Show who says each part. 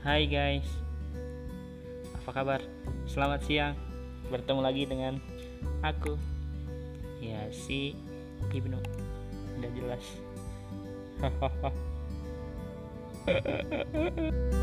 Speaker 1: Hai guys, apa kabar? Selamat siang, bertemu lagi dengan aku, ya si Ibnu, udah jelas. Hahaha.